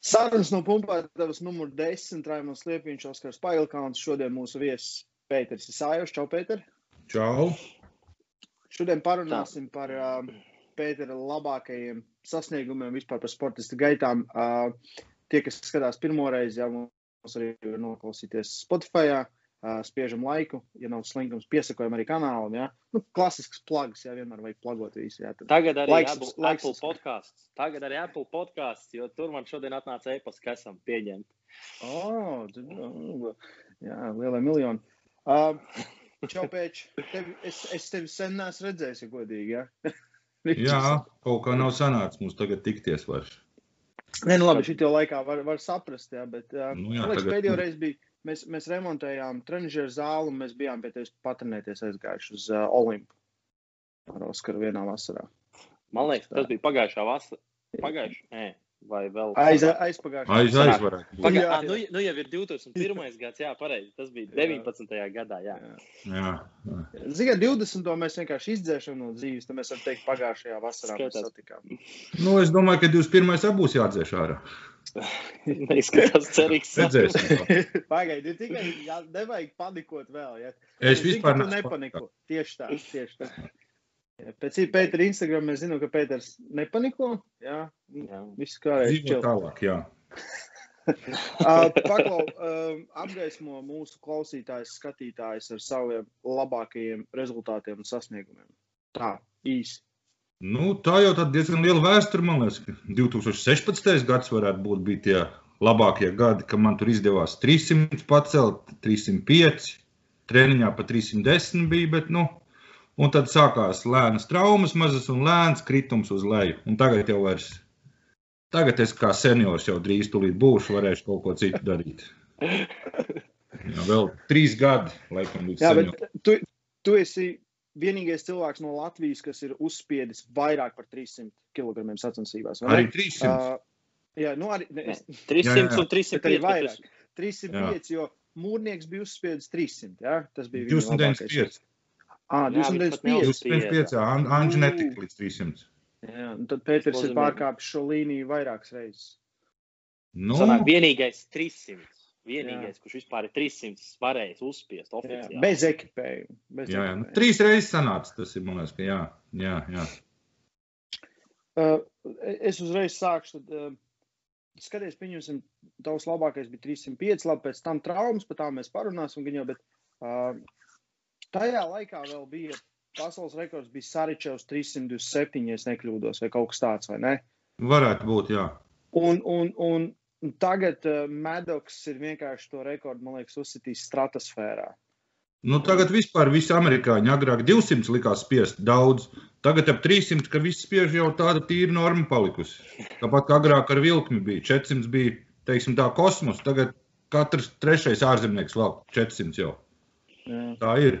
Sarunas no pumpētavas numur 10, Raimons Liepiņš, Oskars Pailkāns. Šodien mūsu viesis Pēters Isājos. Čau, Pēter! Čau! Šodien parunāsim par uh, Pētera labākajiem sasniegumiem vispār par sportistu gaitām. Uh, tie, kas skatās pirmo reizi, jau mums arī var noklausīties Spotify. Uh, spiežam laiku, ja nav slinkums, piesakojam arī kanālam. Ja? Nu, klasisks plugs, ja vienmēr vajag plagot visu. Ja? Tad Tagad arī laiks- Apple, laiks- Apple podkāsts. Tagad arī Apple podkāsts, jo tur man šodien atnāca e-pasta, ka esam pieņemti. Oh, tad, nu, jā, lielie miljoni. Uh, čau, pēc. Tevi, es, es tevi sen neesmu redzējis, ja godīgi. Ja? Jā, kaut kā nav sanācis mums tagad tikties vairs. Nē, nu labi, šī laikā var, var saprast, jā, bet uh, Nu jā, man liekas, tagad- pēdējo reizi bija, mēs, mēs remontējām trenižeru zāli un mēs bijām pie tevis patrenēties aizgājuši uz uh, Olimpu ar Oskaru vienā vasarā. Man liekas, tas bija pagājušā vasarā. Pagājušā, nē, vai vēl Aiz, aizpagājušā. Aiz aizvarēt. būt. Pagā... Jā, Jā, nu, nu jau ir 2001. gads, jā, pareizi. Tas bija 19. gadā. Jā. Jā, jā. Ziniet, 20. mēs vienkārši izdzēšam no dzīves, tad mēs varam teikt, pagājušajā vasarā mēs Skatās. satikām. Nu, es domāju, ka 21. arī būs jāatdzēš ārā. Neizskatās cerīgs. Redzēsim. Pagaidiet, tikai jā, nevajag panikot vēl. Ja. Es vispār neesmu neesmu nepaniko. Tieši tā, tieši tā. Jā, Pēc Pētera Instagram mēs zinām, ka Pēters nepaniko. Jā, Jā. viss kārtībā. Dzīvo tālāk, jā. Paklau, um, apgaismo mūsu klausītājus, skatītājus ar saviem labākajiem rezultātiem un sasniegumiem. Tā, īsi. Nu, tā jau tad diezgan liela vēsture, man liekas. ka 2016. gads varētu būt bija tie labākie gadi, kad man tur izdevās 300 pacelt, 305, treniņā pa 310 bija, bet, nu, un tad sākās lēnas traumas, mazas un lēns kritums uz leju. Un tagad jau vairs, tagad es kā seniors jau drīz tulīt būšu, varēšu kaut ko citu darīt. Jā, vēl trīs gadi, laikam, līdz bet tu, tu esi vienīgais cilvēks no Latvijas, kas ir uzspiedis vairāk par 300 kg sacensībās. vai ne? Arī 300. Uh, jā, nu arī ne, es, 300 Jā, jā. un bet arī 305. vairāk. 305, jo mūrnieks bija uzspiedis 300. Jā? Tas bija viņa 295. labākais. Ah, Jā, viņš pat 295. Jūs pirms piecā, An- Anģa netika līdz 300. Jā, un tad Pēters ir pārkāpis šo līniju vairākas reizes. Nu, Sanāk, vienīgais 300. Vienīgais, kurš vispār ir 300 varējis uzspiest Jā, oficiāli. bez ekipējuma. Bez jā, jā. Nu, ekipējuma. trīs reizes sanāca tas, ir, man liekas, ka jā. jā, jā. Uh, es uzreiz sākšu. Tad, uh, skaties, pieņemsim, tavs labākais bija 305, labi, pēc tam traumas, par tām mēs parunāsim, gan jau, bet uh, tajā laikā vēl bija pasaules rekords, bija Saričevs 327, ja es nekļūdos, vai kaut kas tāds, vai ne? Varētu būt, jā. Un, un, un tagad uh, Medoks ir vienkārši to rekordu, man liekas, uzsitījis stratosfērā. Nu, tagad vispār visi amerikāņi agrāk 200 likās spiest daudz. Tagad ap 300, ka viss spiež jau tāda tīra norma palikusi. Tāpat kā agrāk ar vilkmi bija 400, bija teiksim, tā kosmos. Tagad katrs trešais ārzemnieks vēl 400 jau. Jā. Tā ir.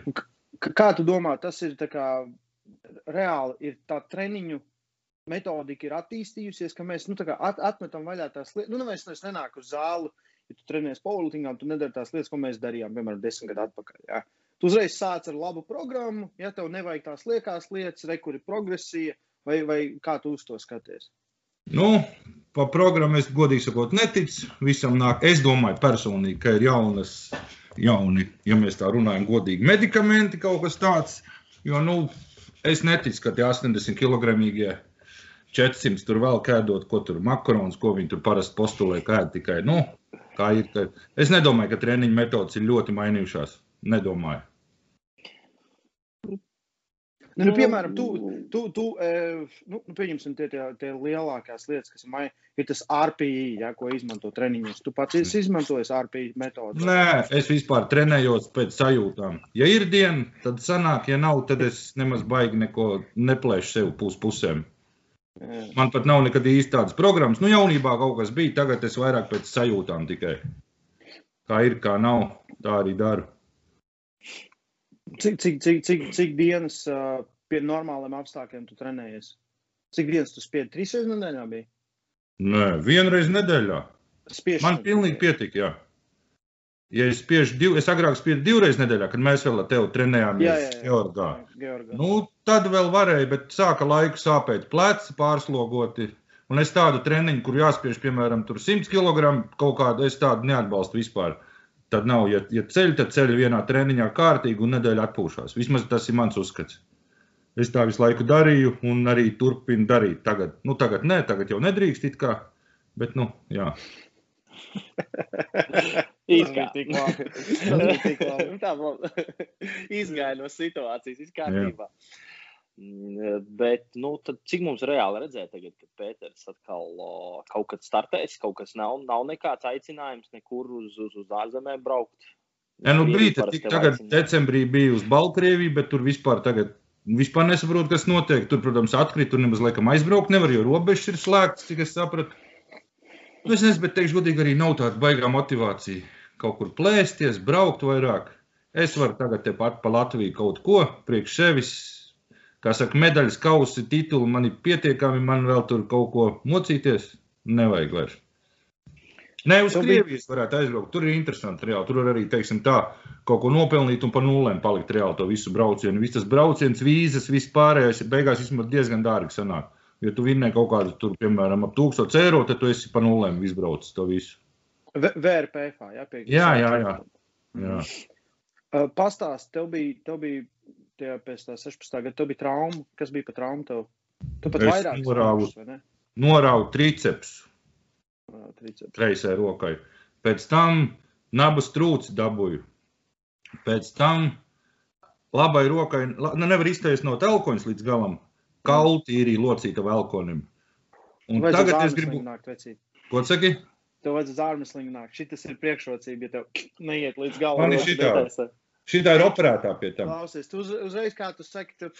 Kā tu domā, tas ir tā kā reāli ir tā treniņu metodika ir attīstījusies, ka mēs nu, at, atmetam vaļā tās lietas. Nu, neviens vairs nenāk uz zāli, ja tu trenējies powerliftingā, tu nedari tās lietas, ko mēs darījām, piemēram, desmit gadu atpakaļ. Jā. Tu uzreiz sāc ar labu programmu, ja tev nevajag tās liekās lietas, re, kur ir progresija, vai, vai kā tu uz to skaties. Nu, pa programmu es godīgi sakot, neticu. Visam nāk, es domāju, personīgi, ka ir jaunas, jauni, ja mēs tā runājam, godīgi medikamenti, kaut kas tāds. Jo, nu, es neticu, ka tie 80 kg 400 tur vēl kēdot, ko tur makarons, ko viņi tur parasti postulē, kēd tikai. Nu, kā ir, ka es nedomāju, ka treniņu metodas ir ļoti mainījušās. Nedomāju. Nu, nu, piemēram, tu, tu, tu eh, nu, nu, pieņemsim, tie, tie, tie lielākās lietas, kas ir, mai, ir tas RPI, ja, ko izmanto treniņos. Tu pats esi izmantojis RPI metodu. Nē, es vispār trenējos pēc sajūtām. Ja ir diena, tad sanāk, ja nav, tad es nemaz baigi neko neplēšu sev pus pusēm. Man pat nav nekad īsti tādas programmas. Nu, jaunībā kaut kas bija, tagad es vairāk pēc sajūtām tikai. Kā ir, kā nav, tā arī daru. Cik, cik, cik, cik, cik dienas uh, pie normāliem apstākļiem tu trenējies? Cik dienas tu spiedi? Trīs reizes nedēļā bija? Nē, vienreiz nedēļā. Spiež, Man pilnīgi pietika, jā. Ja es spiežu divu, es agrāk spiedu divreiz nedēļā, kad mēs vēl ar tevi Jā, trenējāmies jā, jā. Georgā. Georgā. Nu, tad vēl varēja, bet sāka laiku sāpēt pleci, pārslogoti. Un es tādu treniņu, kur jāspiež, piemēram, 100 kg kaut kādu, es tādu neatbalstu vispār. Tad nav, ja, ja ceļ, tad ceļ vienā treniņā kārtīgi un nedēļa atpūšās. Vismaz tas ir mans uzskats. Es tā visu laiku darīju un arī turpinu darīt. Tagad, nu, tagad nē, tagad jau nedrīkst it kā, bet, nu, jā. Izgāja no situācijas, viss kārtībā. Bet, nu, tad, cik mums reāli redzēt, tagad, kad Pēters atkal o, kaut kad startēs, kaut kas nav, nav nekāds aicinājums nekur uz, uz, uz ārzemēm braukt. Ja, nu, tik, tagad aicina. decembrī bija uz Baltkrieviju, bet tur vispār tagad vispār nesaprotu, kas notiek. Tur, protams, atkrīt, tur nemaz laikam aizbraukt nevar, jo robežas ir slēgtas, cik es sapratu. Nu, es nezinu, bet teikšu godīgi, arī nav tāda baigā motivācija kaut kur plēsties, braukt vairāk. Es varu tagad tepat pa Latviju kaut ko priekš sevis kā saka, medaļas kausi, tituli man ir pietiekami, man vēl tur kaut ko mocīties. Nevajag vairs. Nē, uz Krievijas varētu aizbraukt. Tur ir interesanti. Reāli. Tur var arī, teiksim, tā kaut ko nopelnīt un pa nulēm palikt reāli to visu braucienu. Viss tas brauciens, vīzas, viss pārējais ir beigās vismaz diezgan dārgi sanāk. Ja tu vinnē kaut kādu, tur, piemēram, ap 1000 eiro, tad tu esi pa nulēm izbraucis to visu. VRPF, jā, jā, jā, jā. jā. Uh, pastāst, tev bija, tev bija tajā pēc tā 16. gada, tev bija trauma. Kas bija pa traumu tev? Tu pat Es vairāk norāvu. smaržas, vai ne? Noraudu triceps Ā, triceps. kreisai rokai. Pēc tam nabas trūcis dabūju. Pēc tam labai rokai, la- nu nevar iztaisnot elkoņus līdz galam. Kaulu tīrī locīta elkonim. Un uz tagad es gribu, ko saki? Tev vajag uz ārmeslingu nākt. Šis ir priekšrocība, ja tev neiet līdz galam. Man ir šitā. Šitā ir operētā pie tam. Klausies, tu uz, uzreiz, kā tu saki, tu,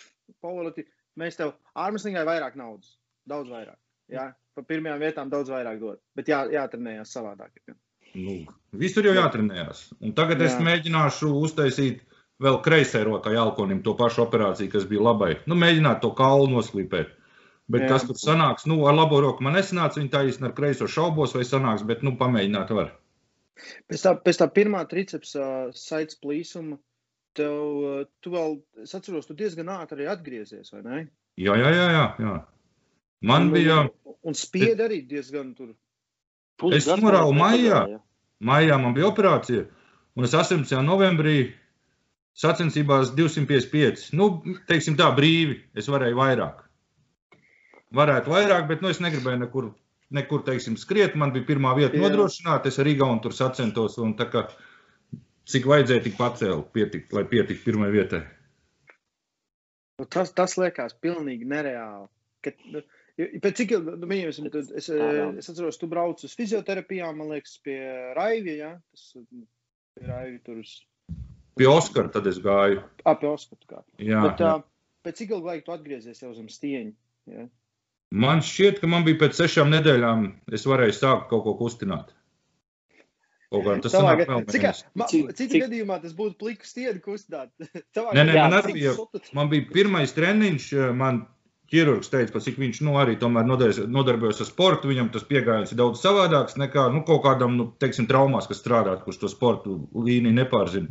Pauloti, mēs tev ārmeslingai vairāk naudas. Daudz vairāk. Jā, pa pirmajām vietām daudz vairāk dod. Bet jā, jātrenējās savādāk. Nu, visur jau jātrenējās. Un tagad es Jā. mēģināšu uztaisīt vēl kreisai rokai elkonim to pašu operāciju, kas bija labai. Nu, mēģināt to kaulu noslīpēt. Bet Jā. kas tur sanāks? Nu, ar labo roku man nesanāca, viņa tā īsti ar kreiso šaubos, vai sanāks, bet, nu, pamēģināt var. Pēc tā, pēc tā pirmā tricepsa saites plīsuma, tev, ā, tu vēl, es atceros, tu diezgan ātri arī atgriezies, vai ne? Jā, jā, jā, jā. jā. Man Un- bija Un spied arī diezgan tur. Es noraudu maijā. maijā, man bija operācija, un es 18. novembrī sacensībās 255. Nu, teiksim tā, brīvi. Es varēju vairāk. Varētu vairāk, bet nu, es negribēju nekur, nekur teiksim, skriet. Man bija pirmā vieta Jā. nodrošināta. Es arī gaunu tur sacentos. Un, tā kā, cik vajadzēja, tik pacēlu, pietik, lai pietiktu pirmajai vietai. Nu, Tas, tas liekas pilnīgi nereāli. Kad, nu, pēc cik ilgi, nu, es, Tādām. es atceros, tu brauc uz fizioterapijām, man liekas, pie Raivija, ja? Tas nu, pie Raivija tur uz Pie Oskara tad es gāju. ap Oskatu kā. Jā, Bet jā. pēc cik ilgi laika tu atgriezies jau zem stieņa? Ja? Man šķiet, ka man bija pēc sešām nedēļām, es varēju sākt kaut ko kustināt. Kaut kā tas Tavā vēl Cik, mēnesis. ma, Cik- cik- gadījumā tas būtu pliku stieni kustināt. Tavā Nē, nē, gadījumā man arī bija- sotu- Man bija pirmais treniņš, eh, man ķirurgs teica, ka cik viņš nu, arī tomēr nodarbojas, ar sportu. Viņam tas pieejams ir daudz savādāks nekā nu, kaut kādam, nu, teiksim, traumās, kas strādā, kurš to sportu līniju nepārzina.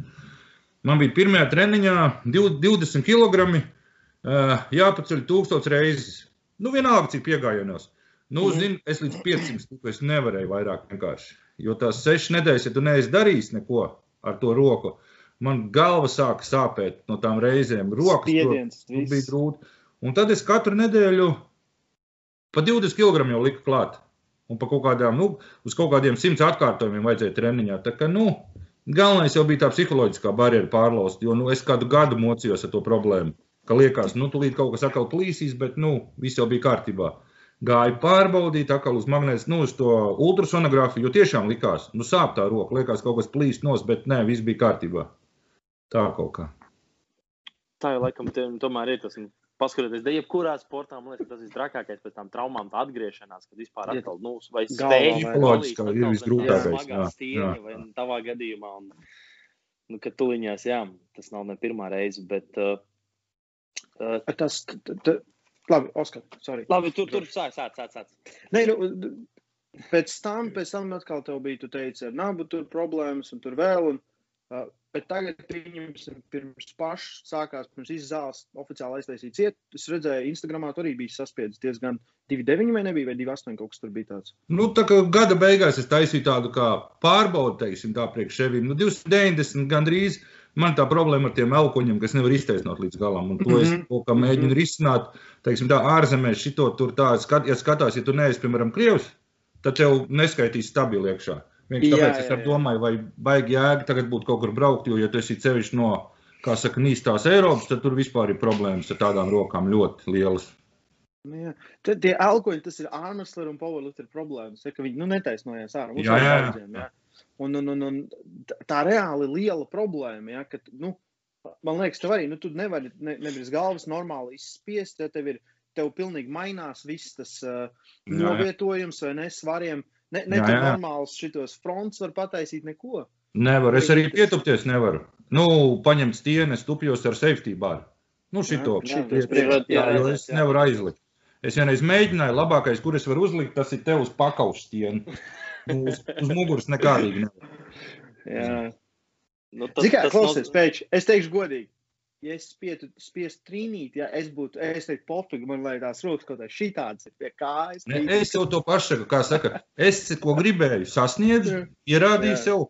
Man bija pirmajā treniņā div- 20 kg, jāpaceļ tūkstoš reizes. Nu, vienalga, cik piegājienos. Nu, Mhm. zini, es līdz 500 tiku, es nevarēju vairāk vienkārši. Jo tās sešas nedēļas, ja tu neesi darījis neko ar to roku, man galva sāka sāpēt no tām reizēm. Rokas Spiediens, viss. bija grūti. Un tad es katru nedēļu pa 20 kg jau liku klāt. Un pa kaut kādām, nu, uz kaut kādiem simts atkārtojumiem vajadzēja treniņā. Tā kā, nu, galvenais jau bija tā psiholoģiskā barjera pārlauzt, jo, nu, es kādu gadu mocījos ar to problēmu. Ka liekas, nu, tūlīt kaut kas atkal plīsīs, bet, nu, viss jau bija kārtībā. Gāju pārbaudīt, atkal uz magnētas, nu, uz to ultrasonogrāfiju, jo tiešām likās, nu, sāp tā roka, liekas, kaut kas plīst nos, bet nē, viss bija kārtībā. Tā kaut kā. Tā jau laikam tiem, tomēr ir tas. nu, Paskatieties, da jebkurā sportā, man liekas, tas ir trakākais pēc tam traumām, tā atgriešanās, kad vispār Jā. atkal, nu, vai vai- Psiholoģiskā ir visgrūtākais, jā, stieņa jā, vai jā. tavā gadījumā. Un, nu, kad tuliņās, jā, tas nav ne pirmā reize, bet. Uh, uh, Tas, t- t- labi, Oskar, sorry. labi, tur, tur sāc, sāc, sāc. sāc. Nē, nu, pēc tam, pēc tam atkal tev bija, tu teici, ar nabu tur problēmas un tur vēl. Un Uh, bet tagad, pieņemsim, pirms pašs sākās, pirms izzāles oficiāli aiztaisīja ciet, es redzēju, Instagramā tur arī bija saspiedzis diezgan 2,9 vai nebija, vai 2,8 kaut kas tur bija tāds. Nu, tā kā gada beigās es taisīju tādu kā pārbaudu, teiksim, tā priekš sevim. Nu, 290 gandrīz. Man tā problēma ar tiem elkoņiem, kas nevar iztaisnot līdz galam, un to mm -hmm. es Mhm. kā mēģinu risināt. Teiksim, tā ārzemēs šito tur tā, skat, ja skatās, ja tu neesi, piemēram, Krievs, tad tev neskaitīs stabili iekšā. Vienkārši Jā, tāpēc jā, es ar jā. domāju, vai baigi jēga tagad būt kaut kur braukt, jo, ja tu esi cevišķi no, kā saka, nīstās Eiropas, tad tur vispār ir problēmas ar tādām rokām ļoti lielas. Nu, jā. Tad tie alkoņi, tas ir Armstrong un Powerlifter problēmas, ja, ka viņi nu, netaisnojās ārā. Jā, jā, jā. jā. Un, un, un, un tā- reāli liela problēma, ja, ka, nu, man liekas, tev arī, nu, tu nevari, ne, nevis galvas normāli izspiest, ja tev ir, tev pilnīgi mainās viss tas uh, Jā, jā. novietojums vai ne svariem. Ne, ne Jā, jā. normāls šitos fronts var pataisīt neko. Nevaru, es arī pietupties nevaru. Nu, paņemt stieni, es tupjos ar safety bar. Nu, šito. Jā, šito es jā, priekšā- jā, jā, jo jā, es jā. nevaru aizlikt. Es vienreiz mēģināju, labākais, kur es varu uzlikt, tas ir tev uz pakaus stieni. Nu, uz, uz muguras nekādīgi nevar. Jā. Nu, tas, Zini, kā tas klausies, noz- pēc, es teikšu godīgi. Ja es spietu, spiestu trīnīt, ja es būtu, es teiktu, pofīgi, man lai tās rokas kaut kā šitādas ir pie kājas. Ne, es jau to pašu saku, kā saka, es, ko gribēju, sasniedzu, ierādīju Jā. sev.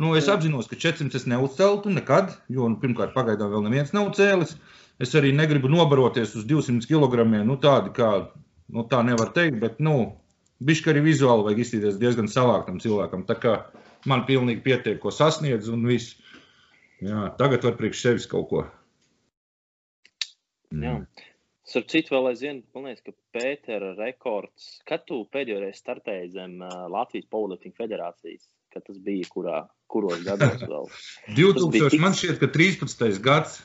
Nu, es Jā. apzinos, ka 400 es neuzceltu nekad, jo, nu, pirmkārt, pagaidām vēl neviens nav cēlis. Es arī negribu nobaroties uz 200 kg. Nu, tādi kā, nu, tā nevar teikt, bet, nu, bišķi arī vizuāli vajag izskatīties diezgan savāktam cilvēkam. Tā kā man pilnīgi pietiek, ko sasniedz un viss. Jā, tagad var priekš sevis kaut ko. Jā. Starp citu, vēl aizvien, man liekas, ka Pētera rekords, kad tu pēdējo reizi startēji zem Latvijas Powerlifting federācijas, kad tas bija, kurā, kuros gados vēl. 2000, tik- man šķiet, ka 13. gads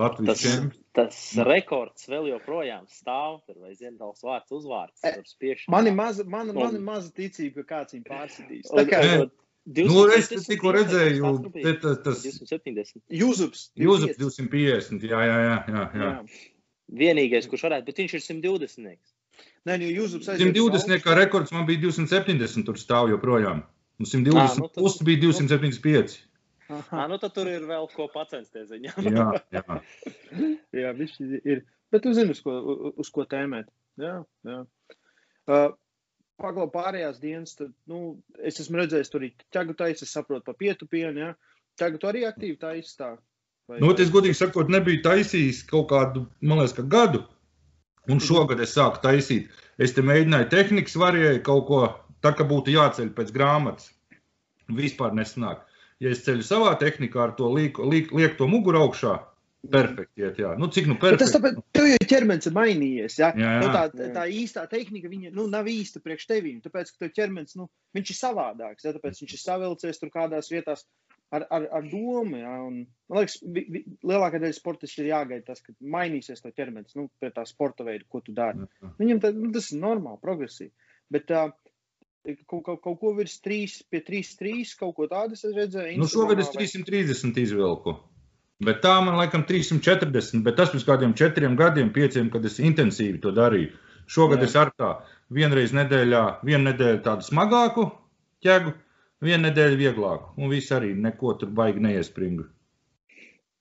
Latvijas čempions. Tas rekords vēl joprojām stāv, tur vai tavs vārds uzvārds, E, tur spiešanā. Man ir maza, man, Un- man ir maza ticība, ka kāds viņu pārsitīs. Un- Tā kā Nē. un- Nu, es 270 tikko redzēju, te- tas, tas 270. Jūzups. Jūzef 250, jā, jā, jā, jā, jā. Jā. Vienīgais, kurš varētu, bet viņš ir 120. Nē, nu, Jūzups aiziet. 120 kā rekords man bija 270, tur stāv joprojām. Un 120 Ā, nu tad- plus bija 275. Ah, nu tad tur ir vēl ko pacensties viņam. Jā, jā. Jā, viņš ir. Bet tu zini, uz ko, uz ko tēmēt. Jā, jā. Uh, Paglau pārējās dienas, tad, nu, es esmu redzējis, tur arī ķēgu taisa, es saprotu, pa pietupienu, jā. Ķēgu tu arī aktīvi taisa tā. Vai, Nu, es godīgi sakot, nebiju taisījis kaut kādu, man liekas, ka gadu. Un šogad es sāku taisīt. Es te mēģināju tehnikas variēju kaut ko, tā kā būtu jāceļ pēc grāmatas. Vispār nesanāk. Ja es ceļu savā tehnikā ar to lieku, lieku, lieku to muguru augšā, perfekti iet, jā. Nu, cik nu Bet tas perfekti. tāpēc, tev jau ķermenis ir mainījies. Ja? Jā, jā. Nu, tā, Jā. tā īstā tehnika viņa, nu, nav īsta priekš tevīm. Tāpēc, ka tev ķermenis nu, viņš ir savādāks. Ja? Tāpēc viņš ir savilcies tur kādās vietās ar, ar, ar domu. Ja? Un, man liekas, vi, vi, lielākā daļa sportisti ir jāgaida tas, ka mainīsies to ķermenis nu, pie tā sporta veida, ko tu dari. Viņam tā, nu, tas ir normāli, progresīvi. Bet uh, kaut, kaut, kaut ko virs 3, pie 3, 3, kaut ko tādu es redzēju. Nu, šogad es Instagramā 330 izvilku. Bet tā man laikam 340, bet tas pirms kādiem četriem gadiem, pieciem, kad es intensīvi to darīju. Šogad. Jā. es ar tā vienreiz nedēļā, vienu nedēļu tādu smagāku ķēgu, vienu nedēļu vieglāku. Un viss arī neko tur baigi neiespringu.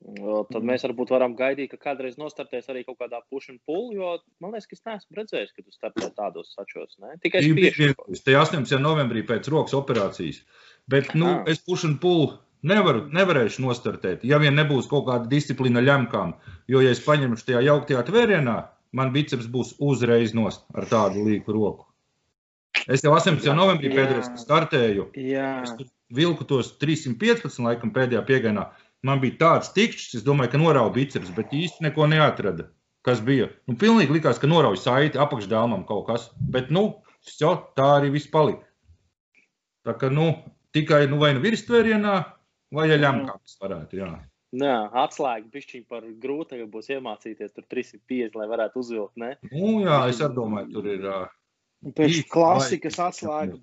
Tad mēs varbūt varam gaidīt, ka kādreiz nostartēs arī kaut kādā and pull, jo man liekas, ka es neesmu redzējis, ka tu startē tādos sačos. Ne? Tikai vienreiz, te 18. novembrī pēc rokas operācijas. Bet nu, Ah. es pušu pulu nevaru, nevarēšu nostartēt, ja vien nebūs kaut kāda disciplīna ļemkām. Jo, ja es paņemšu tajā jauktajā tvērienā, man biceps būs uzreiz nost ar tādu līku roku. Es jau 18. novembrī Jā. pēdējais startēju. Jā, Es tur vilku tos 315 laikam pēdējā piegājienā. Man bija tāds tikšs, es domāju, ka norauga biceps, bet īsti neko neatrada. Kas bija? Nu, pilnīgi likās, ka norauga saiti apakšdēlmam kaut kas. Bet, nu, jo, tā arī viss palika. Tā kā, nu, tikai nu, vai nu virstvērsienā, vai ja ļemkāps varētu. Jā. Jā, atslēga bišķiņ par grūti tagad būs iemācīties tur 350, lai varētu uzvilkt, ne? Nu, jā, es arī domāju, tur ir. ā, pēc klasikas atslēga.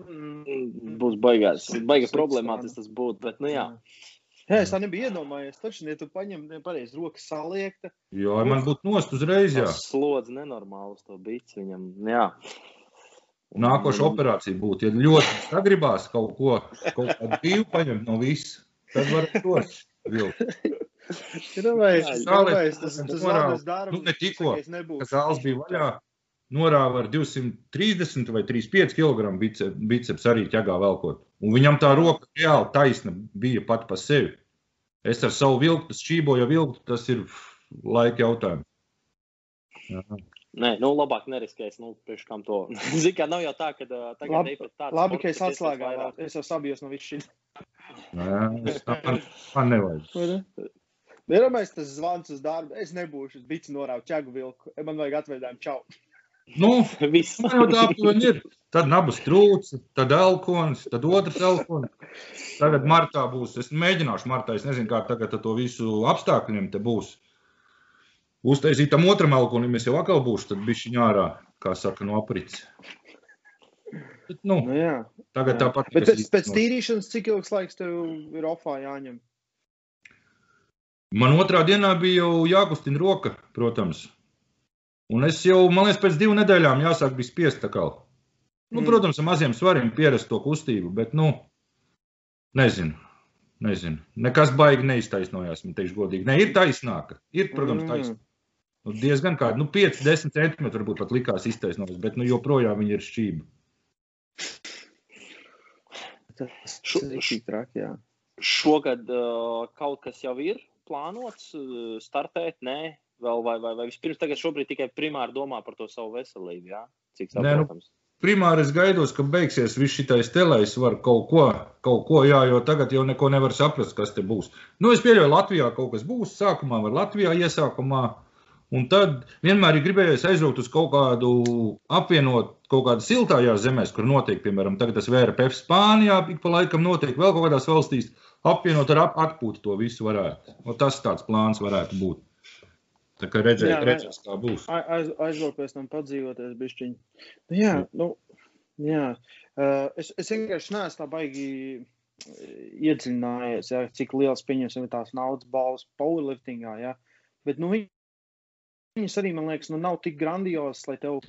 Mm. Būs baigās, baiga Slikts problemātiski tas būtu, bet, nu jā. Jā, es tā nebiju iedomājies. Taču, ja tu paņem nepareizi rokas saliekta, Jo man būtu nost uzreiz, jā. Tas slodzi nenormāli uz to bici viņam, jā. Nākošā operācija būtu, ja ļoti sagribās kaut ko, kaut kādu brīvu paņemt no viss. tad var tos vilkt. Jā, domājis, tas, tas labais darbs. Nu, ne tikko. Kas zāles bija vaļā, norāva ar 230 vai 35 kg biceps, biceps arī ķegā velkot. Un viņam tā roka reāli taisna bija pat pa sevi. Es ar savu vilku, šķīboju vilku, tas ir laika jautājums. Jā. Nē, nu, labāk neriskēs. Nu, priekš kam to. Zini, kā nav jau tā, ka tagad Labi, ej pēc tādas Labi, sporta, ka es atslēgā vairāk. Es jau sabijos no viss šī. Tā- man, man nevajag. Vienmēr tas zvans uz darbu. Es nebūšu bici norāvu ķegu vilku. Man vajag atveidājumu čau. Nu, Viss. man jau tā aptuveni ir. Tad nabas trūcis, tad elkons, tad otrs elkons. Tagad martā būs. Es mēģināšu martā. Es nezinu, kā tagad ar to visu apstākļiem te būs. Uztaisīt tam otram elkonim, es jau atkal būšu, tad bišķiņ ārā, kā saka, no aprits. Bet, nu, Nu, jā. tagad jā. tāpat. Bet pēc, pēc tīrīšanas, cik ilgs laiks tev ir ofā jāņem? Man otrā dienā bija jau jākustina roka, protams. Un es jau, man liekas, pēc divām nedēļām jāsāk bija spiest kā. Nu, Mm. protams, ar maziem svariem pierast to kustību, bet, nu, nezinu. Nezinu. Nekas baigi neiztaisnojās, man teikšu godīgi. Ne, ir taisnāka. Ir, protams, Mm. taisnāka. Nu, diezgan kāda, nu, 5-10 centimetri varbūt pat likās iztaisnojas, bet, nu, joprojām viņi ir šķība. Tas Šo- traki, jā. Šogad uh, kaut kas jau ir plānots uh, startēt, nē, vēl vai, vai, vai vispirms tagad šobrīd tikai primāri domā par to savu veselību, jā? Cik Nē, nu, saprotams. Primāri es gaidos, ka beigsies viss šis telējs, var kaut ko, kaut ko, jā, jo tagad jau neko nevar saprast, kas te būs. Nu, es pieļauju, Latvijā kaut kas būs, sākumā var Latvijā iesākumā, un tad vienmēr ir gribējies aizraukt uz kaut kādu apvienot kaut kādā siltajās zemēs, kur notiek, piemēram, tagad tas VRPF Spānijā, ik pa laikam notiek vēl kaut kādās valstīs, apvienot ar ap atpūtu to visu varētu. O, tas tāds plāns varētu būt. Tā kā redzēt, Jā, redzēs, kā būs. Ai- Aiz, aizbraukt pēc tam padzīvoties bišķiņi. Nu, jā, nu, jā. Uh, es, es vienkārši neesmu tā baigi eh, iedziļinājies, ja, cik liels pieņemsim tās naudas balvas powerliftingā, ja. Bet, nu, viņ- viņas arī, man liekas, nu, nav tik grandiozas, lai tev,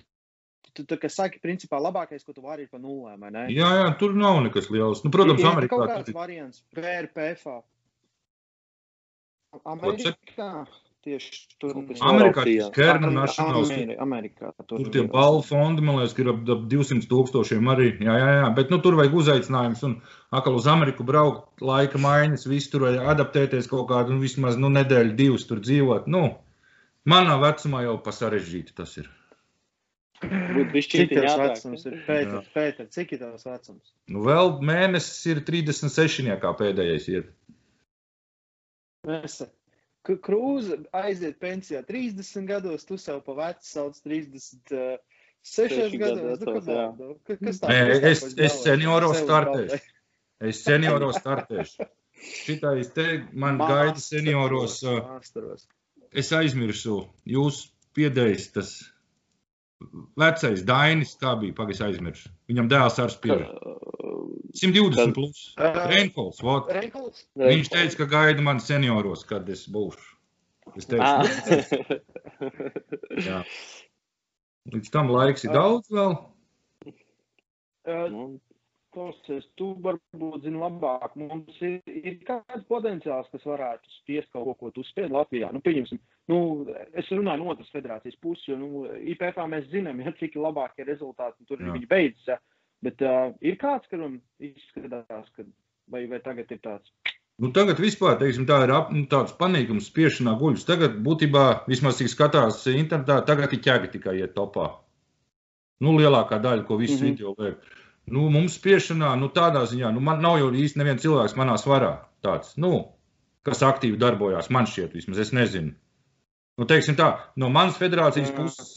tu, tu, saki, principā labākais, ko tu vari ir pa nulēm? Jā, jā, tur nav nekas liels. Nu, protams, ir Amerikā kāds ir variants, VRPF. Amerikā tieši tur kas Amerikā tas Kernu Nationals. Ameri- Amerikā tur, Tur tie balvu fondi, man liekas, ka ir ap ap 200 tūkstošiem arī. Jā, jā, jā. Bet nu, tur vajag uzaicinājums un atkal uz Ameriku braukt, laika maiņas, viss tur vajag adaptēties kaut kādu, nu, vismaz nu, nedēļu, divas tur dzīvot. Nu, manā vecumā jau pa sarežģīti tas ir. Cik jādāk. vecums ir? Pēter, Pēter, cik ir tavs vecums? Nu, vēl mēnesis ir 36, kā pēdējais iet. Ka Krūze aiziet pensijā 30 gados, tu sev pa vecu sauc 36 Seši gados. gadu Nu, come vecos, jā. on, nu, ka- Kas tā Nē, kas tā es- es senioros startēšu. Es senioros startēšu. Šitais te man gaida senioros. uh, Māsteros. Es aizmirsu, jūs piedējis tas vecais Dainis, kā bija, pagaidzi aizmirsu. Viņam dēls ar spīri. 120 plus. Uh, Reinholds. Reinholds? Viņš teica, ka gaida man senioros, kad es būšu. Es teicu, Ah. "Nu, jā. Līdz tam laiks ir daudz vēl. Uh, Klausies, tu varbūt zini labāk. Mums ir, ir kāds potenciāls, kas varētu spiest kaut ko, ko tu spied Latvijā. Nu, pieņemsim, nu, es runāju no otras federācijas puses, jo nu, IPF mēs zinām, ja, cik labākie rezultāti tur ir viņi beidzas. Ja. Bet uh, ir kāds, kuram izskatās, ka vai, vai tagad ir tāds. Nu, tagad vispār teiksim, tā ir ap, nu, tāds panīkums, spiešanā guļus. Tagad būtībā, vismaz cik skatās internetā, tagad ir ķēgi tikai iet topā. Nu, lielākā daļa, ko visi mm. -hmm. video liek. Nu, mums spiešanā, nu, tādā ziņā, nu, man nav jau īsti neviens cilvēks manā svarā tāds, nu, kas aktīvi darbojās. Man šķiet, vismaz es nezinu. Nu, teiksim tā, no manas federācijas puses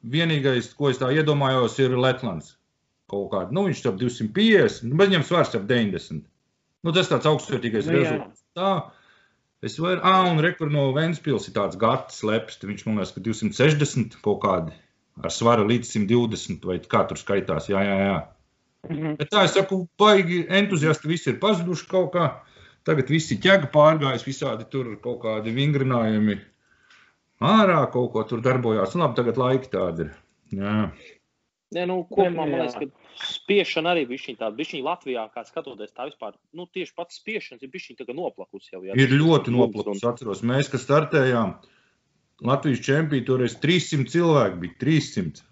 vienīgais, ko es tā iedomājos, ir Letlands. Kaut kāda, nu, viņš ap 250, nu, bet viņam svars ap 90. Nu, tas tāds augstsvērtīgais Nu, rezultāts. Tā, es varu, ah, un rekur no Ventspils ir tāds gads lepst, viņš man liekas, ka 260 kaut kādi ar svaru līdz 120 vai kā tur skaitās, jā, jā, jā. Mhm. Bet tā es saku, baigi entuziasti visi ir pazuduši kaut kā. Tagad visi ķēga pārgājis, visādi tur kaut kādi vingrinājumi ārā, kaut ko tur darbojās. Nu, labi, tagad laiki tādi ir. Jā. Nē, nu, kopumā man liekas, ka spiešana arī bija tāda. Viņa Latvijā, kā skatoties, tā vispār, nu, tieši pats spiešanas ir kā noplakusi jau. Jā, ir ļoti noplakusi. Un... Atceros, mēs, kas startējām Latvijas čempionā, toreiz 300 cilvēki bija 300.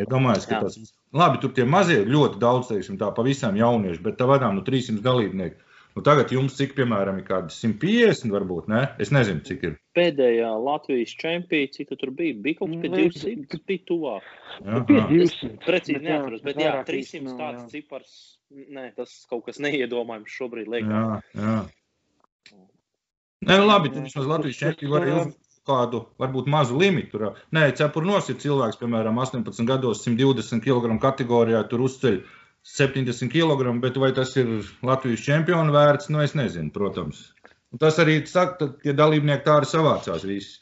Iedomājieties, ja ka tas ir. Labi, tur tie mazie ir ļoti daudz, teiksim, tā pavisam jaunieši, bet tā vadām no 300 dalībnieku. Nu, tagad jums cik, piemēram, ir kādi 150, varbūt, ne? Es nezinu, cik ir. Pēdējā Latvijas čempionā, cik tur bija, bija kaut kas pie 200, bija tuvāk. Bija 200. Precīzi neatceros, bet jā, 300 tāds cipars, nē, tas kaut kas neiedomājams šobrīd liekas. Jā, jā. Nē, nu labi, tad vismaz Latvijas čempionā var arī kādu, varbūt mazu limitu. Nē, cepurnos ir cilvēks, piemēram, 18 gados 120 kg kategorijā, tur uzceļ 70 kg, bet vai tas ir Latvijas čempionu vērts, nu es nezinu, protams. Un tas arī saka, ka tie dalībnieki tā arī savācās visi.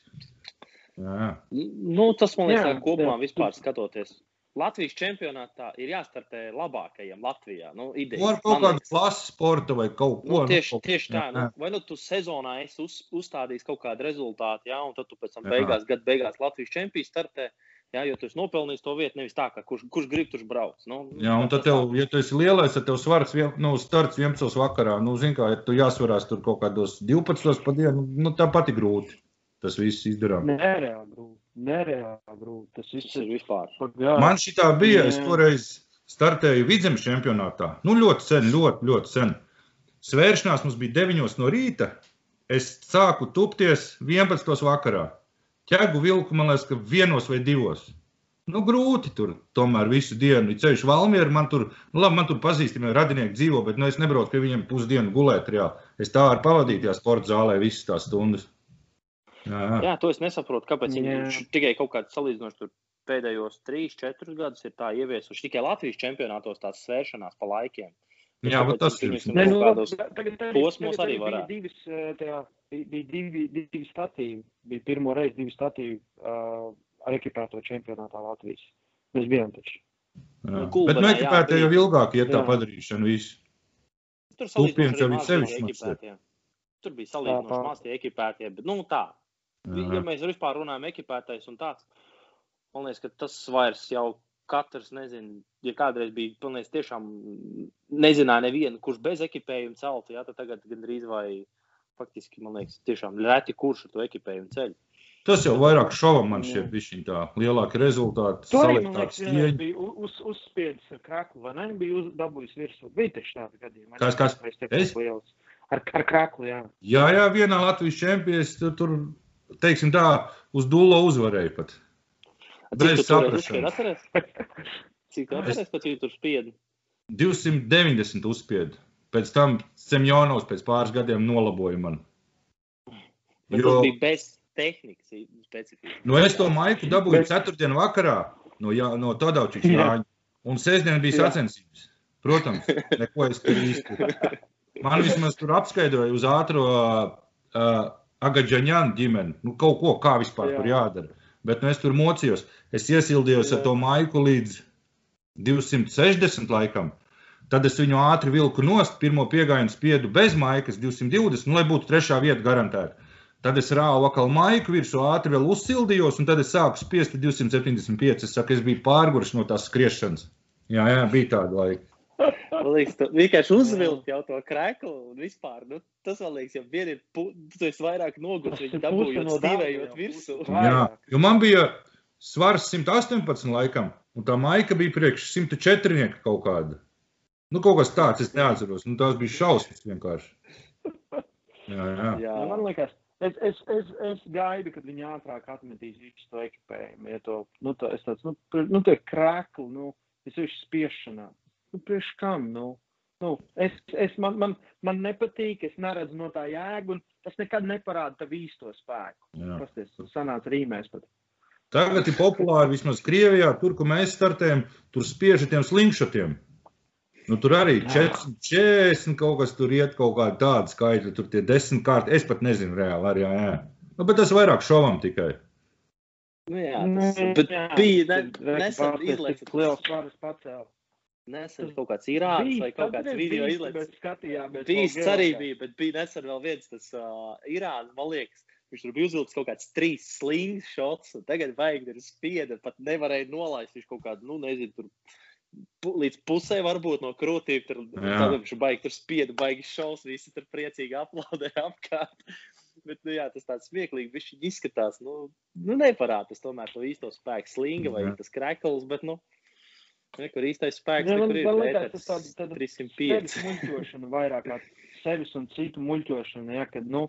Jā. Nu, tas man liekas, ka kopumā jā. vispār skatoties. Latvijas čempionātā ir jāstartē labākajiem Latvijā. Nu, idejas, Var kaut kādu klases sporta vai kaut ko tādu. Nu, tieši, nu, tieši tā. Nu, vai nu tu sezonā esi uz, uzstādījis kaut kādu rezultātu, jā, un tad tu pēc tam beigās, gada beigās Latvijas čempionā startē. Uh, Jā, jo tu esi nopelnījis to vietu, nevis tā, ka kurš, kurš grib tur braukt. Nu, jā, un tad, tev, ja tu esi lielais, tad tev svars vien, nu, starts 11. vakarā. Nu, zin kā, ja tu jāsvarās tur kaut kādos 12. pa dienu, nu, tā pati grūti. Tas viss izdarām. Nereāli grūti. Nereāli grūti. Tas viss ir vispār. Jā. Man šī tā bija. Es toreiz startēju vidzemes čempionātā. Nu, ļoti sen, ļoti, ļoti sen. Svēršanās mums bija 9 no rīta. Es sāku tupties 11. vakarā ķēgu vilku, man liekas, ka vienos vai divos. Nu, grūti tur tomēr visu dienu. Ceļš Valmiera, man tur, nu, labi, man tur pazīstami radinieki dzīvo, bet nu, es nebraucu pie viņiem pusdienu gulēt. Jā. Es tā ar pavadīju tajā sporta zālē visas tās stundas. Jā, jā. jā to es nesaprotu, kāpēc viņi tikai kaut kādā salīdzinoši pēdējos 3, 4 gadus ir tā ieviesuši tikai Latvijas čempionātos tās svēršanās pa laikiem. Jā, bet tas ir. Nu, tagad, tagad, posmos arī varētu. Bija divi, divi statīvi. Bija pirmo reizi divi statīvi uh, ar ekipēto čempionātā Latvijas. Mēs bijām taču. Jā. Nu, bet nu ekipētē jau ilgāk iet tā padarīšana visu. Tur salīdzinoši ir sevišķi. Tur bija salīdzinoši maz tie ekipētie, bet nu tā. Jā. Ja mēs vispār runājam ekipētais un tāds, man liekas, ka tas vairs jau katrs nezina, ja kādreiz bija pilnīgi tiešām nezināja nevienu, kurš bez ekipējuma celtu, jā, tad tagad gandrīz vai faktiski, man liekas, tiešām reti kurš ar to ekipējumu ceļu. Tas jau vairāk šovam man šķiet, bija tā lielāka rezultāta. Tur arī, man liekas, vienreiz bija uz, uzspiedis ar kraklu, vai ne? Bija uz, dabūjis virsū. Bija taču tāda gadījuma. Kas, kas? Es? Liels. Ar, ar kraklu, jā. Jā, jā, vienā Latvijas čempies tur, tur, teiksim tā, uz dullo uzvarēja pat. Bez saprašanas. Cik atceries, ka tu tur spiedi? 290 uzspiedu. Pēc tam Semjonovs pēc pāris gadiem nolaboja man. Bet jo... tas bija bez tehnikas specifikas. Nu, es to maiku dabūju bet... ceturtdien vakarā no, jā, no Tadaučiņa Jāņa. Un sestdien bija sacensības. Protams, neko es tur īsti. Man vismaz tur apskaidroja uz ātro uh, Agadžaņānu ģimeni. Nu, kaut ko, kā vispār jā. tur jādara. Bet nu, es tur mocījos. Es iesildījos Jā. ar to maiku līdz 260 laikam. Tad es viņu ātri vilku nost, pirmo piegājienu spiedu bez maikas, 220, nu, lai būtu trešā vieta garantēta. Tad es rāvu atkal maiku virsū, ātri vēl uzsildījos, un tad es sāku spiest 275. Es saku, es biju pārguris no tās skriešanas. Jā, jā, bija tāda laika. Man liekas, tu vienkārši uzvilkt jau to krēklu un vispār. Nu, tas man liekas, ja vien ir, tu esi vairāk noguris, viņa dabūjot stīvējot virsū. Jā, jo man bija svars 118 laikam, un tā maika bija priekš 104 kaut kāda. Nu, kaut kas tāds, es neatceros. Nu, tās bija šausmas vienkārši. Jā, jā. jā. Nu, man liekas, es, es, es, es gaidu, kad viņi ātrāk atmetīs visu to ekipējumu. Ja to, nu, tā, es tāds, nu, nu, tie krēkli, nu, es vienkārši spiešanā nu, priekš kam? Nu? Nu, es, es, man, man, man nepatīk, es neredzu no tā jēgu, un tas nekad neparāda tavu īsto spēku. Pasties, sanāca rīmēs pat. Tagad ir populāri vismaz Krievijā, tur, kur mēs startējam, tur spiež ar tiem slingšotiem. Nu, tur arī 440 kaut kas tur iet, kaut kāda tāda skaitļa, tur tie desmit kārti. Es pat nezinu reāli arī, jā, jā. Nu, bet tas vairāk šovam tikai. Nu, jā, tas, bet jā, bija ne, nesen izlaists. Liels svaras pacēl nesen kaut kāds īrāns vai kaut kāds video izlaists. Bīsts arī bija, bet bija nesen vēl viens tas uh, īrāns, man liekas, Viņš tur bija uzvilcis kaut kāds trīs slings šots, un tagad vajag ir spieda, pat nevarēja nolaist. Viņš kaut kādu, nu, nezinu, tur līdz pusē varbūt no krūtīm. Tur viņš baigi tur spieda, baigi šaus, visi tur priecīgi aplaudē apkārt. Bet, nu, jā, tas tāds smieklīgi, viņš izskatās, nu, nu neparādās tomēr to īsto spēku slinga vai tas krekls, bet, nu, kur īstais spēks Ja, man, ir man liekas, tas tāds tāda 305. sevis muļķošana vairāk kā sevis un citu muļķošana, ja, kad, nu,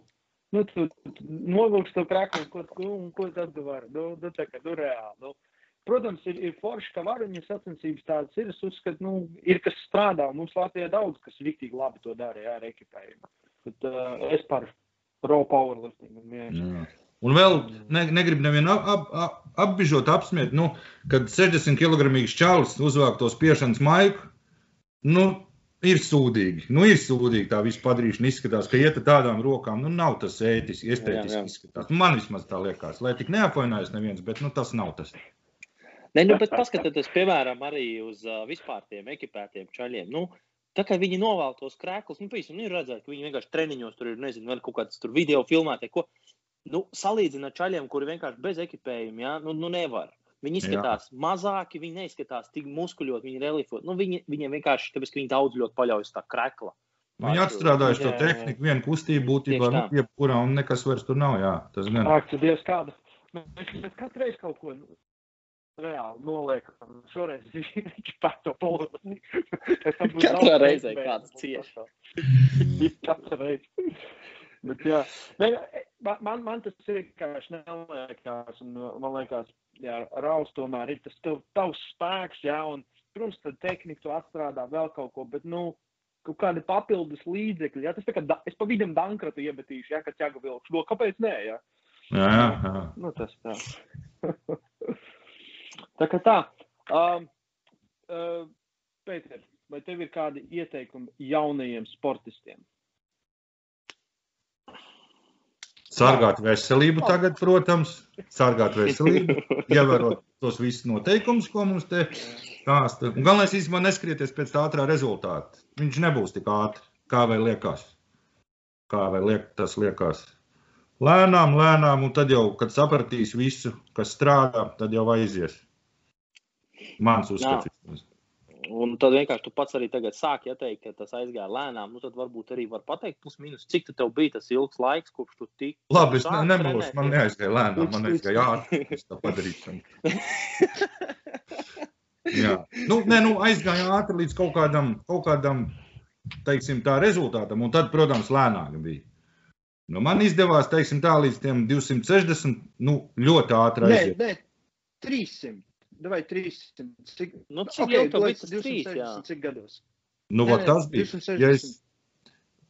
nu tu, tu novilksi to kraklu, ko, ko, un ko tad tu vari, nu, nu, tā kā, nu, reāli, nu. Protams, ir, ir forši, ka varuņa sacensības tādas ir. Es uzskatu, nu, ir kas strādā. Mums Latvijā daudz, kas riktīgi labi to dara, jā, ar ekipējumu. Bet uh, es par raw powerlifting un vienkārši. Un vēl ne, negribu nevienu ap, ap, ap, apbižot, apsmiet, nu, kad 60 kg čalis uzvāk to spiešanas maiku, nu, ir sūdīgi. Nu, ir sūdīgi tā visu padarīšana izskatās, ka iet ar tādām rokām, nu, nav tas ētiski, Jā, estētiski jā. izskatās. Man vismaz tā liekas, lai tik neapvainojas neviens, bet, nu, tas nav tas. Nē, nu, bet paskatieties, piemēram, arī uz uh, vispār tiem ekipētiem čaļiem. Nu, tā kā viņi novēl tos krēklus, nu, pīsim, nu, ir redzēt, ka viņi vienkārši treniņos tur ir, nezinu, vēl kaut kāds tur video filmētē, ko, nu, salīdzina ar čaļiem, kuri vienkārši bez ekipējuma, jā, nu, nu nevar. Viņi izskatās jā. mazāki, viņi neizskatās tik muskuļoti, viņi reliefoti. Nu, viņi, viņiem vienkārši, tāpēc, ka viņi daudz ļoti paļaujas uz tā krekla. Viņi atstrādājuši to tehniku, vienu kustību būtībā, nu, jebkurā, un nekas vairs tur nav, jā, tas gan. Ak, tu dievs kāda. Mēs, mēs katru reizi kaut ko nu, reāli noliekam. Šoreiz viņš pat to poli. Katrā reizē kāds cieš. Katru reizi. Bet, jā, ne, man, man, tas vienkārši neliekas. Un, man liekas, jā, raus tomēr ir tas tev, tavs spēks, jā, un, protams, tad tehniku tu atstrādā vēl kaut ko, bet, nu, kaut kādi papildus līdzekļi, jā, tas tā kā, da, es pa vidam dankratu iemetīšu, jā, kad ķaga vilkšu, no, kāpēc nē, jā? Jā, jā, jā. Nu, tas tā. tā kā tā. Um, uh, Pēter, vai tev ir kādi ieteikumi jaunajiem sportistiem? Sargāt veselību tagad, protams, sargāt veselību, ievērot tos visus noteikumus, ko mums te stāsta. Un galvenais īstenībā neskrieties pēc tā ātrā rezultāta. Viņš nebūs tik ātri, kā vai liekas. Kā vai liek, tas liekas. Lēnām, lēnām, un tad jau, kad sapratīs visu, kas strādā, tad jau aizies. Mans uzskats. Un tad vienkārši tu pats arī tagad sāki ieteikt, ka tas aizgāja lēnām. Nu, tad varbūt arī var pateikt, plus mīnus, cik tev bija tas ilgs laiks, kopš tu tik. Labi, es ne, trenēt, man ja? neaizgāja lēnām, man aizgāja ātri. Es tā padarīšu. Jā, nu, nē, nu, aizgāja ātri līdz kaut kādam, kaut kādam teiksim, tā rezultātam, un tad, protams, lēnāk bija. Nu, man izdevās, teiksim, tā līdz tiem 260, nu, ļoti ātri Nē, aiziet. nē, 300. Vai 300? Cik, Nu, cik okay, jau bija liekas, tas trīs, jā. 260, cik gados? Nu, Nē, tas bija. 260. Ja es,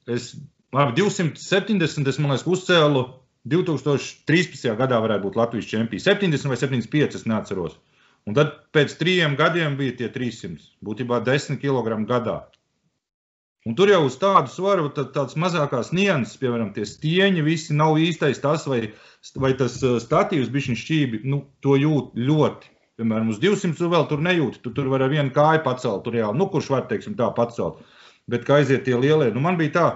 es, labi, 270, es, man liekas, uzcēlu 2013. gadā varētu būt Latvijas čempions. 70 vai 75, es neatceros. Un tad pēc trījiem gadiem bija tie 300, būtībā 10 kg gadā. Un tur jau uz tādu svaru, tad tāds mazākās nianses, piemēram, tie stieņi, visi nav īstais tas, vai, vai tas uh, statīvs bišķiņ šķībi, nu, to jūt ļoti. Piemēram, uz 200 tu vēl tur nejūti, tu tur var ar vienu kāju pacelt, tur jau, nu, kurš var, teiksim, tā pacelt. Bet kā aiziet tie lielie, nu, man bija tā,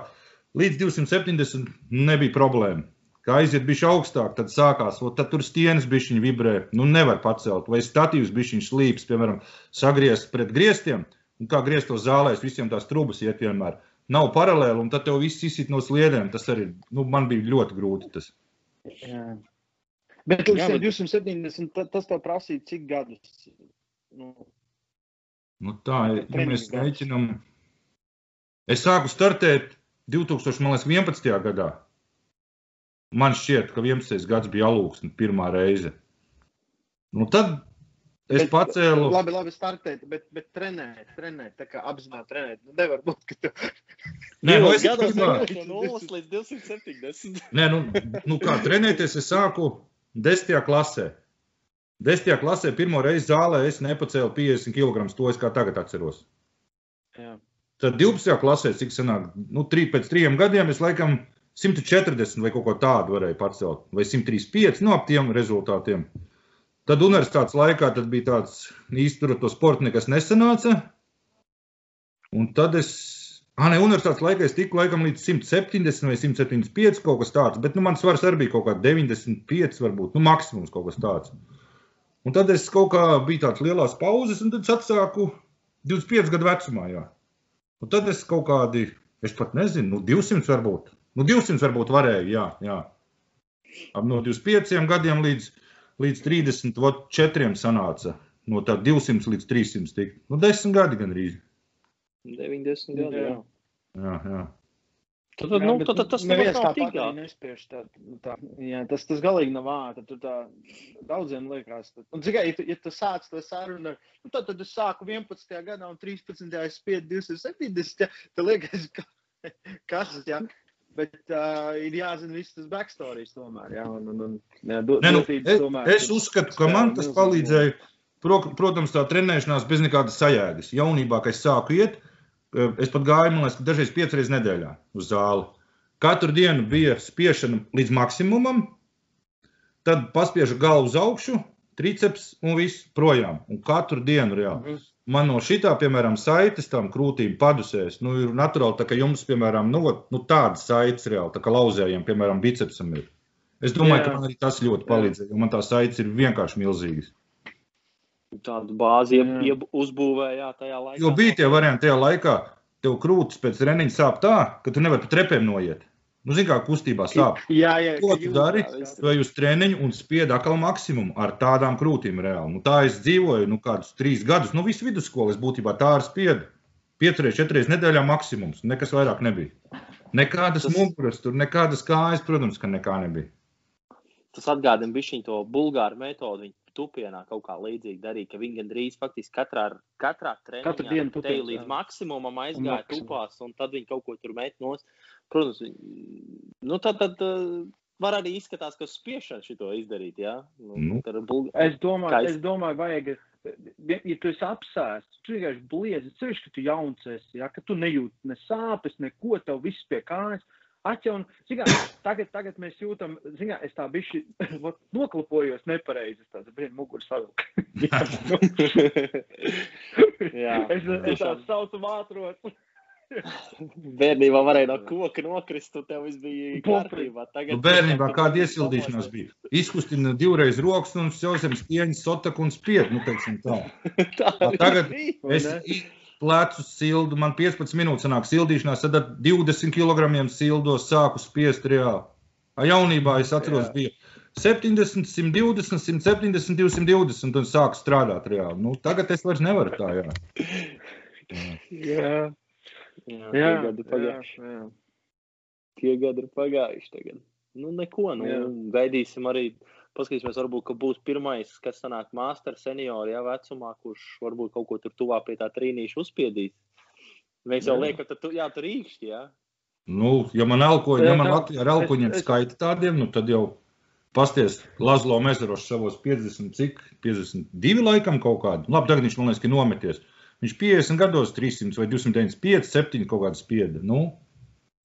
līdz 270 nebija problēma. Kā aiziet bišķi augstāk, tad sākās, o, tad tur stienas bišķiņi vibrē, nu, nevar pacelt, vai statīvs bišķiņš slīps, piemēram, sagriezt pret griestiem, un kā grieztos zālēs, visiem tās trubas iet vienmēr. Nav paralēli, un tad tev viss izsit no sliedēm. Tas arī nu, man bija ļoti grūti. Tas. Jā. Bet līdz bet- 270, ta- tas tev prasīja cik gadus? Nu, Nu, tā ir. Ja mēs mēģinām. Es sāku startēt 2011. gadā. Man šķiet, ka 11. gads bija alūksne pirmā reize. Nu, tad es Bet- pacēlu. Labi, labi, startēt, bet, bet trenēt, trenēt, tā kā apzināti trenēt. Nu, nevar būt, ka tu Nē, nu, es gados pirmā- no 0 līdz 270. Nē, nu, nu kā trenēties, es sāku 10. klasē. 10. klasē pirmo reizi zālē es nepacēlu 50 kg. To es kā tagad atceros. Jā. Tad 12. klasē, cik senāk, nu, trī, pēc trim gadiem es laikam 140 vai kaut ko tādu varēju pacelt, vai 135 no ap tiem rezultātiem. Tad universitātes laikā tad bija tāds ar to sportu nekas nesanāca. Un tad es Ah, ne, universitātes laikā es tiku laikam līdz 170 vai 175 kaut kas tāds, bet nu, man svars arī bija kaut kā 95 varbūt, nu maksimums kaut kas tāds. Un tad es kaut kā biju tāds lielās pauzes, un tad es atsāku 25 gadu vecumā, jā. Un tad es kaut kādi, es pat nezinu, nu 200 varbūt, nu 200 varbūt varēju, jā, jā. Ap no 25 gadiem līdz, līdz 34 sanāca, no tā 200 līdz 300 tik, nu 10 gadi gandrīz. 90 gadi. Jā. Jā, jā. Tad, tad, Jā, nu, tad, tad tas neviens nav tā ātri. nespiež tā, nu, tā, jā, tas, tas galīgi nav ātri. Tur tā daudziem liekas. tad- Un tikai, ja, ja tu sāc to sarunu, ar- nu, tad, tad es sāku 11. gadā un 13. es spiedu 270. Ja, tad liekas, ka kas tas ir. Bet uh, ir jāzina viss tas backstories tomēr. Jā, un, un, un, jā, do, Ne, nu, es, tomēr es uzskatu, ka man tas milzīgu palīdzēja. Pro- Protams, tā trenēšanās bez nekādas sajēgas. Jaunībā, kad es sāku iet, eh, es pat gāju, man liekas, ka dažreiz piecas reizes nedēļā uz zāli. Katru dienu bija spiešana līdz maksimumam, tad paspiežu galvu uz augšu, triceps un viss projām. Un katru dienu reāli. Mhm. Man no šitā, piemēram, saites tam krūtīm padusēs, nu, ir naturāli, tā, ka jums, piemēram, nu, nu, tādas saites reāli, tā kā lauzējiem, piemēram, bicepsam ir. Es domāju, Jā. ka man arī tas ļoti palīdzēja, jo man tās saites ir vienkārši milzīgas. Tādu bāzi ieb, Jā. ieb, uzbūvēja tajā laikā. Jo bija tie varianti tajā laikā, tev krūtis pēc treniņa sāp tā, ka tu nevari pa trepēm noiet. Nu, zini, kā kustībā sāp. Jā, jā, Ko tu jūs- dari? Tu ej uz treniņu un spied atkal maksimumu ar tādām krūtīm reāli. Nu, tā es dzīvoju, nu, kādus trīs gadus, nu, visu vidusskolu es būtībā tā ar spiedu. Piecreiz, četreiz nedēļā maksimums, nekas vairāk nebija. Nekādas Tas- muguras, tur nekādas kājas, protams, ka nekā nebija. Tas atgādina bišķiņu to bulgāru metodu. Viņi tupienā kaut kā līdzīgi darīja, ka viņi gandrīz faktiski katrā, katrā treniņā Katru dienu te tupiens, līdz maksimumam aizgāja maksimum. tupās, un tad viņi kaut ko tur met nos. Protams, nu tad, tad uh, var arī izskatās, ka spiešana šito izdarīt, jā? Nu, Nu. tad bulg... Es domāju, es- es domāju, vajag, ja, ja tu esi apsēsts, tu vienkārši bliezi, ceļš, ka tu jauns esi, ja, ka tu nejūti ne sāpes, neko, tev viss pie kājas. Atjaun, zinā, tagad, tagad mēs jūtam, zinā, es tā bišķi vot, noklapojos nepareizi, es tāds, brīn, mugur savilk. Jā, es, es tā tiešām. saucu vātrot. Bērnībā varēja no koka nokrist, un tev viss bija kārtībā. Tagad Nu, bērnībā kāda iesildīšanās bija? Izkustina divreiz rokas un jau zem stieņas sotaku un spied, nu, teiksim tā. Tā arī tagad bija. Es plecus sildu, man 15 minūtes sanāk sildīšanās, tad ar 20 kg sildos sāku spiest reāli. A jaunībā es atceros, Jā. bija 70, 120, 170, 220, un tad sāku strādāt reāli. Nu, tagad es vairs nevaru tā, jā. Jā, Jā, jā, tie gadi jā, pagājuši. jā. Tie gadi ir pagājuši tagad. Nu, neko, nu, Jā. gaidīsim arī. Paskatīsimies, varbūt, būs pirmais, kas sanāk mākslinieks, seniors, jau vecumā, kurš varbūt kaut ko tur tuvāk pie tā trīnīša uzspiedīs. Mēs jau liekam, ka tu, jā, tur īkšķi, jā. Nu, ja man Jā, ja man ar es- skaita tādiem, nu, tad jau pasties Lazlo mezaros savos 50, cik 52 laikam kaut kādu. Labi, tagad viņš man liekas, ka nometies. Viņš 50 gados 300 vai 295, 7 kaut kāda spieda. Nu,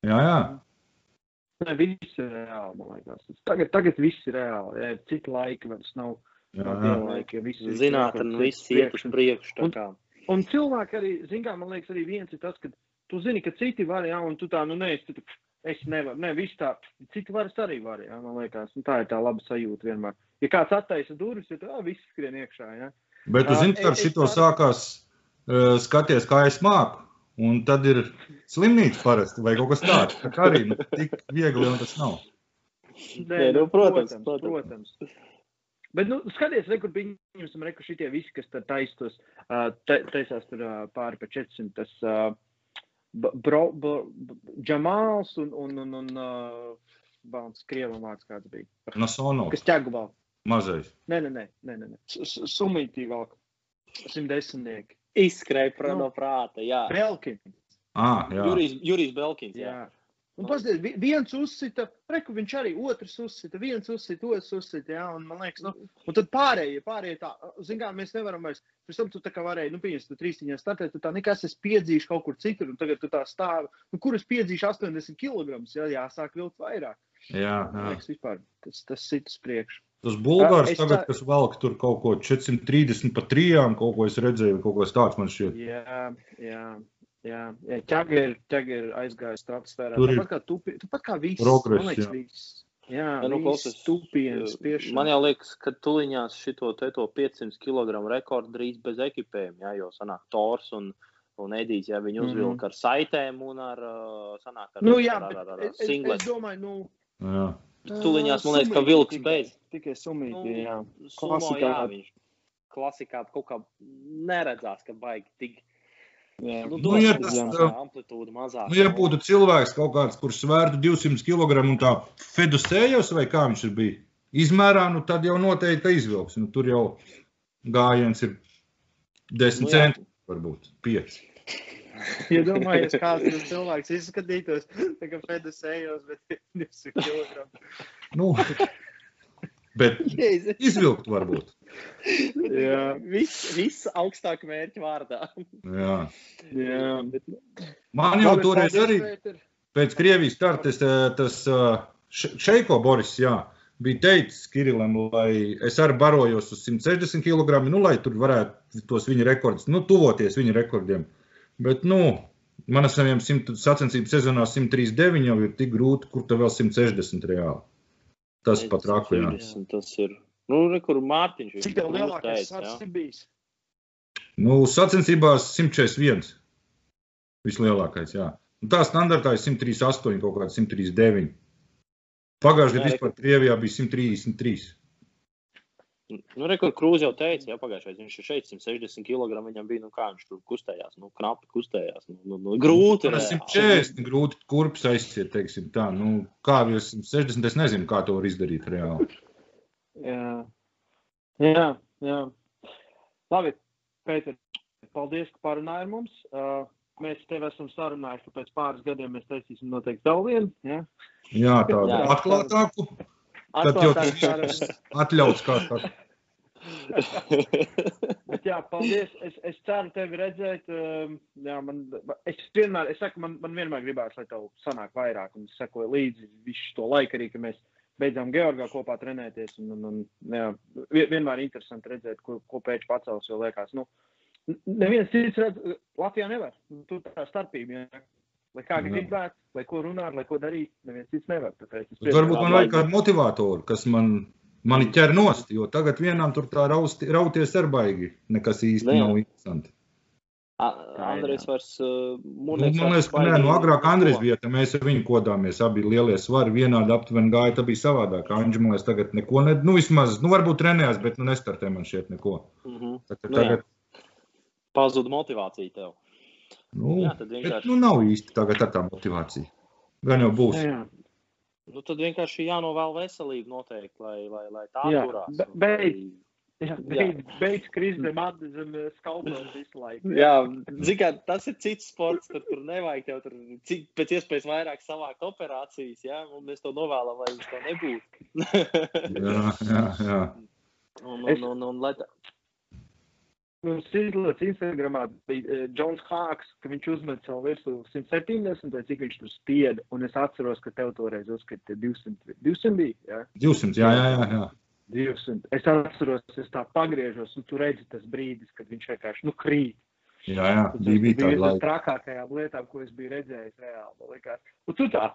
jā, jā. Ne, viss ir reāli, man liekas. Tagad, tagad viss ir reāli. Jā, citi laiki vairs nav. jā, jā. ja viss iet uz priekšu. Un-. Un cilvēki arī, zin kā, man liekas, arī viens ir tas, ka tu zini, ka citi var, jā, un tu tā, nu, nē, es, tu, es nevaru, ne, viss tā, citi varas arī var, jā, man liekas, un tā ir tā laba sajūta vienmēr. Ja kāds attaisa durvis, tad, ah, viss skrien iekšā, jā. Bet tu zini, ka ar šito sākās uh, skaties, kā es māku. Un tad ir slimnīca parasti vai kaut kas tāds. Tā kā arī nu, tik viegli jau tas nav. Nē, nu, protams, protams, protams. protams. Bet, nu, skaties, re, kur bija ņemsim, re, kur šitie visi, kas tad taistos, uh, taisās tur uh, pāri pa 400, tas uh, bro, b, b, Džamāls un, un, un, un uh, Bauns, Krievam vārds kāds bija. Nasono Kas ķegu vēl? mazais. Nē, nē, nē, nē, nē, Sumītī vēl. 110. Izskrēja prā Nu. no prāta, jā. Belkins. Ah, jā. Jurijs, Jurijs Belkins, jā. Jā. Un paskatieties, vi- viens uzsita, reku viņš arī otrs uzsita, viens uzsita, otrs uzsita, jā, un man liekas, nu, un tad pārējie, pārējie tā, zin kā, mēs nevaram vairs, pēc tam tu tā kā varēji, nu, pieņems, tu trīstīņā startēt, tu tā nekas es piedzīšu kaut kur citur, un tagad tu tā stāvi, nu, kur es piedzīšu 80 kg, jā, jāsāk vilkt vairāk. jā, Man jā. liekas, vispār, tas, tas sitas priekš. Tas bulgārs Es tagad, tā- kas velk tur kaut ko 430 pa trijām, kaut ko es redzēju, kaut ko tāds man šķiet. Jā, jā. Jā, jā ķēgeri, ķēgeri aizgāja stratosfērā. Tur ir Tāpat kā tupi, tāpat kā viss. progress, man liekas, jā. viss. Jā, Ja, nu, klausies, tupienas, spiešana. Man jau liekas, ka tuliņās šito te to 500 kg rekordu drīz bez ekipējuma, jā, jo sanāk Tors un, un Edijs, ja viņi uzvilka ar saitēm un ar, uh, sanāk, ar. Nu, jā, ar, ar, ar, bet ar es, es, es singletu. domāju, nu. Jā. Tuliņās, man liekas, ka vilks beidz. Tikai sumīgi, Nu, jā. Sumo, Klasikā. jā, viņš klasikā kaut kā neredzās, ka baigi tik. jā. Nu, Nu, ja tas, tā amplitūda mazāk. Nu, ja būtu cilvēks kaut kāds, kurš svērtu 200 kg un tā fedusējos, vai kā viņš ir bijis, izmērā, nu tad jau noteikti izvilks. Nu, tur jau gājiens ir 10 Nu, centi, varbūt 5. Iedomājieties, kāds tas cilvēks izskatītos, tā kā Fedus ejos, bet 200 kg. Nu, bet izvilkt varbūt. Jā, Viss, viss augstāk mērķa vārdā. Jā. jā. Man jau toreiz arī pēc Krievijas startes eh, tas eh, Še- Šeiko Boris jā, bija teicis Kirilam, lai es arī barojos uz 160 kg, nu, lai tur varētu tos viņa rekordus, nu, tuvoties viņa rekordiem. Bet, nu, man ar saviem sacensību sezonā 139 jau ir tik grūti, kur tev vēl 160 reāli. Tas pat raku, jā. 40, Tas ir. Nu, kur Mārtiņš ir. Cik tev Nu, lielākais sats ir bijis? Nu, sacensībās 141. Vislielākais, jā. Un tā standartā ir 138, kaut kāda 139. Pagājušajā Jā, gadā vispār Krievijā bija 133. Nu, re, kur Krūze jau teica, jā, pagājušajā gadā viņš ir šeit 160 kg. Viņam bija, nu, kā viņš tur kustējās, nu, knapi kustējās. Nu, nu, nu, grūti. Reāli. 140 grūti kurpes aiziet, teiksim tā. Nu, kā jau 160, es nezinu, kā to var izdarīt reāli. Jā, jā. jā. Labi, Pēter, paldies, ka parunāji ar mums. Uh, mēs tev esam sarunājuši, ka pēc pāris gadiem mēs taisīsim noteikti vēl vienu. Ja? Jā, tādu atklātāku. Tad jau tas ir atļauts kā tāds. Bet, jā, paldies. Es, es ceru tevi redzēt. Um, jā, man, es vienmēr, es saku, man, man vienmēr gribās, lai tev sanāk vairāk. Un es sekoju līdzi visu to laiku, arī, kad mēs beidzām Georgā kopā trenēties. Un, un, un, jā, vien- vienmēr interesanti redzēt, ko, ko pēc pacels, jo liekas, nu, neviens cits redz, Latvijā nevar. Nu, Tur tā starpība, jā. Lai kā Jā. gribētu, lai ko runāt, lai ko darīt, neviens cits nevar. Varbūt man vajag kādu motivatoru, kas man, mani ķer nost, jo tagad vienam tur tā rausti, rauties ar baigi. Nekas īsti Nu jā. nav interesanti. Andrejs vairs. Uh, Nu, man liekas, ka nē, nu, agrāk Andrejs bija, tad mēs ar viņu kodāmies. Abi lielie svari vienādi aptuveni gāja. Tā bija savādāk. Anģis man liekas, tagad neko, ne, nu vismaz, nu varbūt trenējās, bet nu nestartē man šeit neko. Mm -hmm. Ka Nu jā. tagad, Pazuda motivācija tev. Nu, Jā, tad bet, vienkārši- nu nav īsti tagad tā motivācija. Gan jau būs. Jā, jā. Nu, tad vienkārši jānovēl veselību noteikti, lai, lai, lai tā Jā, turās. be- un beidz. Jā, beidz, beidz krist zem zem skalpela visu laiku. Jā, zini, kā, tas ir cits sports, kur tur nevajag tev tur cik, pēc iespējas vairāk savākt operācijas, jā, un mēs to novēlam, lai viņš to nebūtu. Jā, jā, jā. un, Es- un, un, un, lai tā, Mums izlaiž Instagramā bija uh, Džons Hāks, ka viņš uzmet savu virsmu 170, vai cik viņš tur spieda. Un es atceros, ka tev toreiz uzskatīja 200, 200 bija. Jā? 200, jā, jā, jā. jā. 200. Es atceros, es tā pagriežos, un tu redzi tas brīdis, kad viņš vienkārši nu, krīt. Jā, jā, Tas bija, viena no trakākajām lietām, ko es biju redzējis reāli. Un tu tā.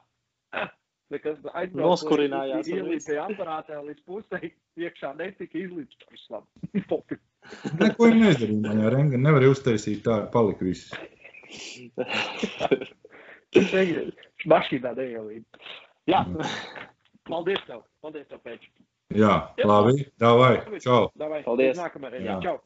Nekas ar Ielīdz tajā aparātā līdz pusē, iekšā netika izlīdz. Labi. Pofi. Neko nedarīja. Jā, Renga nevarēja uztaisīt tā, palika viss. Mašīnā neielīd. Jā. Paldies tev. Paldies tev, Pēc. Jā, labi. Davai. Čau. Davai. Paldies. Jā. reizei. Čau.